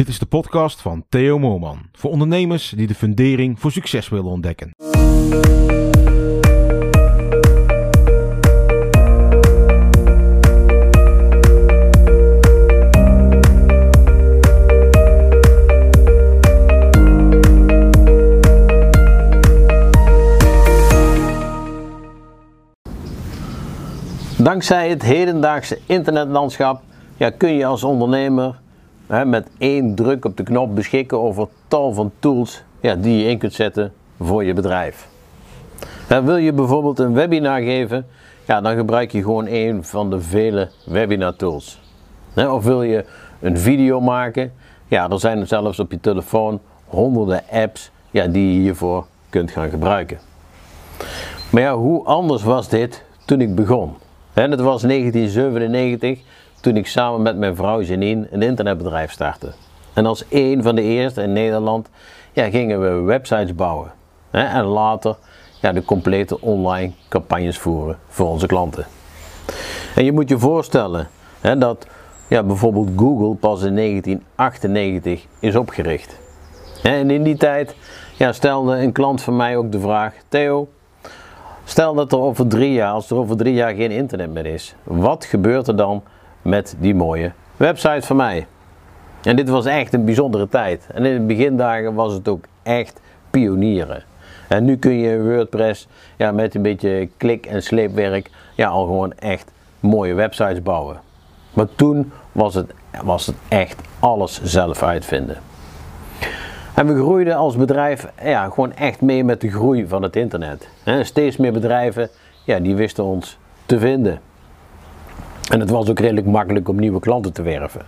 Dit is de podcast van Theo Moorman. Voor ondernemers die de fundering voor succes willen ontdekken. Dankzij het hedendaagse internetlandschap ja, kun je als ondernemer hè, met één druk op de knop beschikken over tal van tools ja, die je in kunt zetten voor je bedrijf. Wil je bijvoorbeeld een webinar geven, ja, dan gebruik je gewoon een van de vele webinar tools. Of wil je een video maken, ja, er zijn zelfs op je telefoon honderden apps ja, die je hiervoor kunt gaan gebruiken. Maar ja, hoe anders was dit toen ik begon? Het was 1997 toen ik samen met mijn vrouw Janine een internetbedrijf startte. En als een van de eerste in Nederland ja, gingen we websites bouwen. En later ja, de complete online campagnes voeren voor onze klanten. En je moet je voorstellen hè, dat ja, bijvoorbeeld Google pas in 1998 is opgericht. En in die tijd ja, stelde een klant van mij ook de vraag: Theo, stel dat er over drie jaar, als er over drie jaar geen internet meer is, wat gebeurt er dan met die mooie website van mij? En dit was echt een bijzondere tijd. En in de begindagen was het ook echt pionieren. En nu kun je WordPress ja, met een beetje klik- en sleepwerk ja, al gewoon echt mooie websites bouwen. Maar toen was het, was het echt alles zelf uitvinden. En we groeiden als bedrijf ja, gewoon echt mee met de groei van het internet. Steeds meer bedrijven ja, die wisten ons te vinden. En het was ook redelijk makkelijk om nieuwe klanten te werven.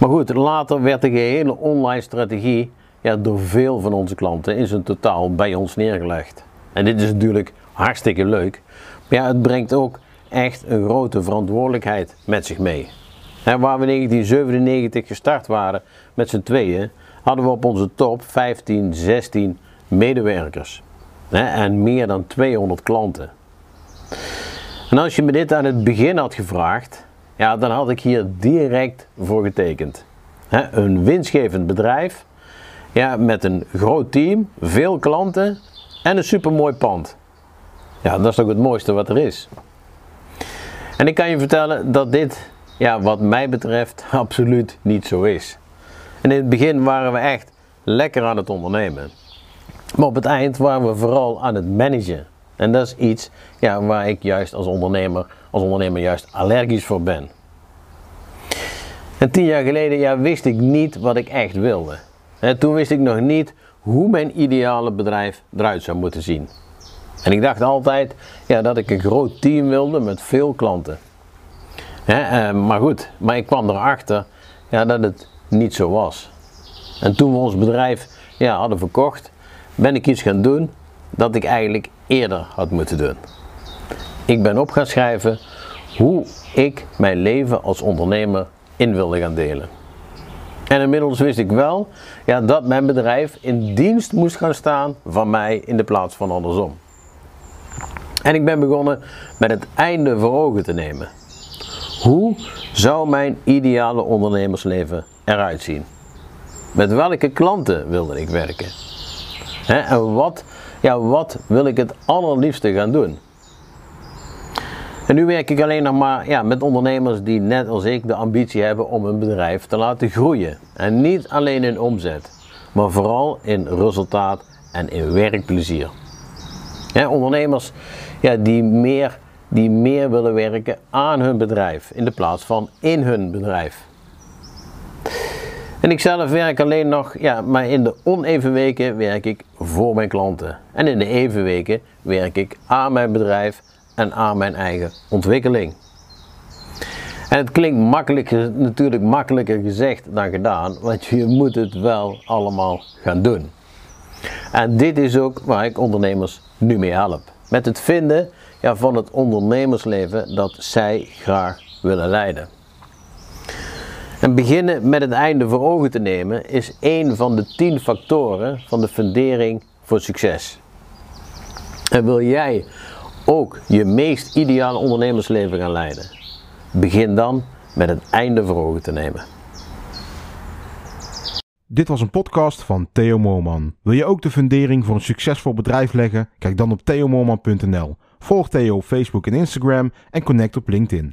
Maar goed, later werd de gehele online strategie ja, door veel van onze klanten in zijn totaal bij ons neergelegd. En dit is natuurlijk hartstikke leuk, maar ja, het brengt ook echt een grote verantwoordelijkheid met zich mee. En waar we in 1997 gestart waren met z'n tweeën, hadden we op onze top 15, 16 medewerkers. En meer dan 200 klanten. En als je me dit aan het begin had gevraagd, ja, dan had ik hier direct voor getekend. Een winstgevend bedrijf ja, met een groot team, veel klanten en een supermooi pand. Ja, dat is toch het mooiste wat er is. En ik kan je vertellen dat dit, ja, wat mij betreft, absoluut niet zo is. En in het begin waren we echt lekker aan het ondernemen. Maar op het eind waren we vooral aan het managen. En dat is iets ja, waar ik juist als ondernemer, als ondernemer juist allergisch voor ben. En tien jaar geleden ja, wist ik niet wat ik echt wilde. En toen wist ik nog niet hoe mijn ideale bedrijf eruit zou moeten zien. En ik dacht altijd ja, dat ik een groot team wilde met veel klanten. Eh, maar goed, maar ik kwam erachter ja, dat het niet zo was. En toen we ons bedrijf ja, hadden verkocht, ben ik iets gaan doen dat ik eigenlijk eerder had moeten doen. Ik ben op gaan schrijven hoe ik mijn leven als ondernemer in wilde gaan delen. En inmiddels wist ik wel ja, dat mijn bedrijf in dienst moest gaan staan van mij in de plaats van andersom. En ik ben begonnen met het einde voor ogen te nemen. Hoe zou mijn ideale ondernemersleven eruit zien? Met welke klanten wilde ik werken? En wat, ja, wat wil ik het allerliefste gaan doen? En nu werk ik alleen nog maar ja, met ondernemers die net als ik de ambitie hebben om hun bedrijf te laten groeien. En niet alleen in omzet, maar vooral in resultaat en in werkplezier. ondernemers ja, die, meer, die meer willen werken aan hun bedrijf in de plaats van in hun bedrijf. En ik zelf werk alleen nog, ja, maar in de oneven weken werk ik voor mijn klanten. En in de even weken werk ik aan mijn bedrijf en aan mijn eigen ontwikkeling. En het klinkt natuurlijk makkelijker gezegd dan gedaan, want je moet het wel allemaal gaan doen. En dit is ook waar ik ondernemers nu mee help. Met het vinden ja, van het ondernemersleven dat zij graag willen leiden. En beginnen met het einde voor ogen te nemen is een van de tien factoren van de fundering voor succes. En wil jij ook je meest ideale ondernemersleven gaan leiden? Begin dan met het einde voor ogen te nemen. Dit was een podcast van Theo Moorman. Wil je ook de fundering voor een succesvol bedrijf leggen? Kijk dan op theomoorman.nl. Volg Theo op Facebook en Instagram en connect op LinkedIn.